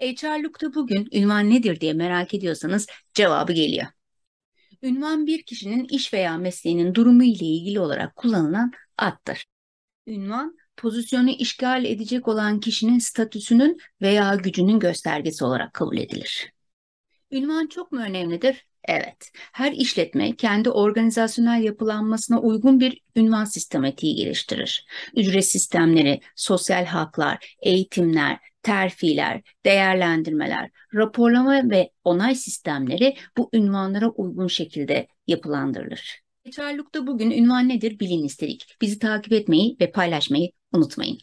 HR'lukta bugün ünvan nedir diye merak ediyorsanız cevabı geliyor. Ünvan bir kişinin iş veya mesleğinin durumu ile ilgili olarak kullanılan addır. Ünvan, pozisyonu işgal edecek olan kişinin statüsünün veya gücünün göstergesi olarak kabul edilir. Ünvan çok mu önemlidir? Evet, her işletme kendi organizasyonel yapılanmasına uygun bir ünvan sistematiği geliştirir. Ücret sistemleri, sosyal haklar, eğitimler, terfiler, değerlendirmeler, raporlama ve onay sistemleri bu ünvanlara uygun şekilde yapılandırılır. Geçerlukta bugün ünvan nedir bilin istedik. Bizi takip etmeyi ve paylaşmayı unutmayın.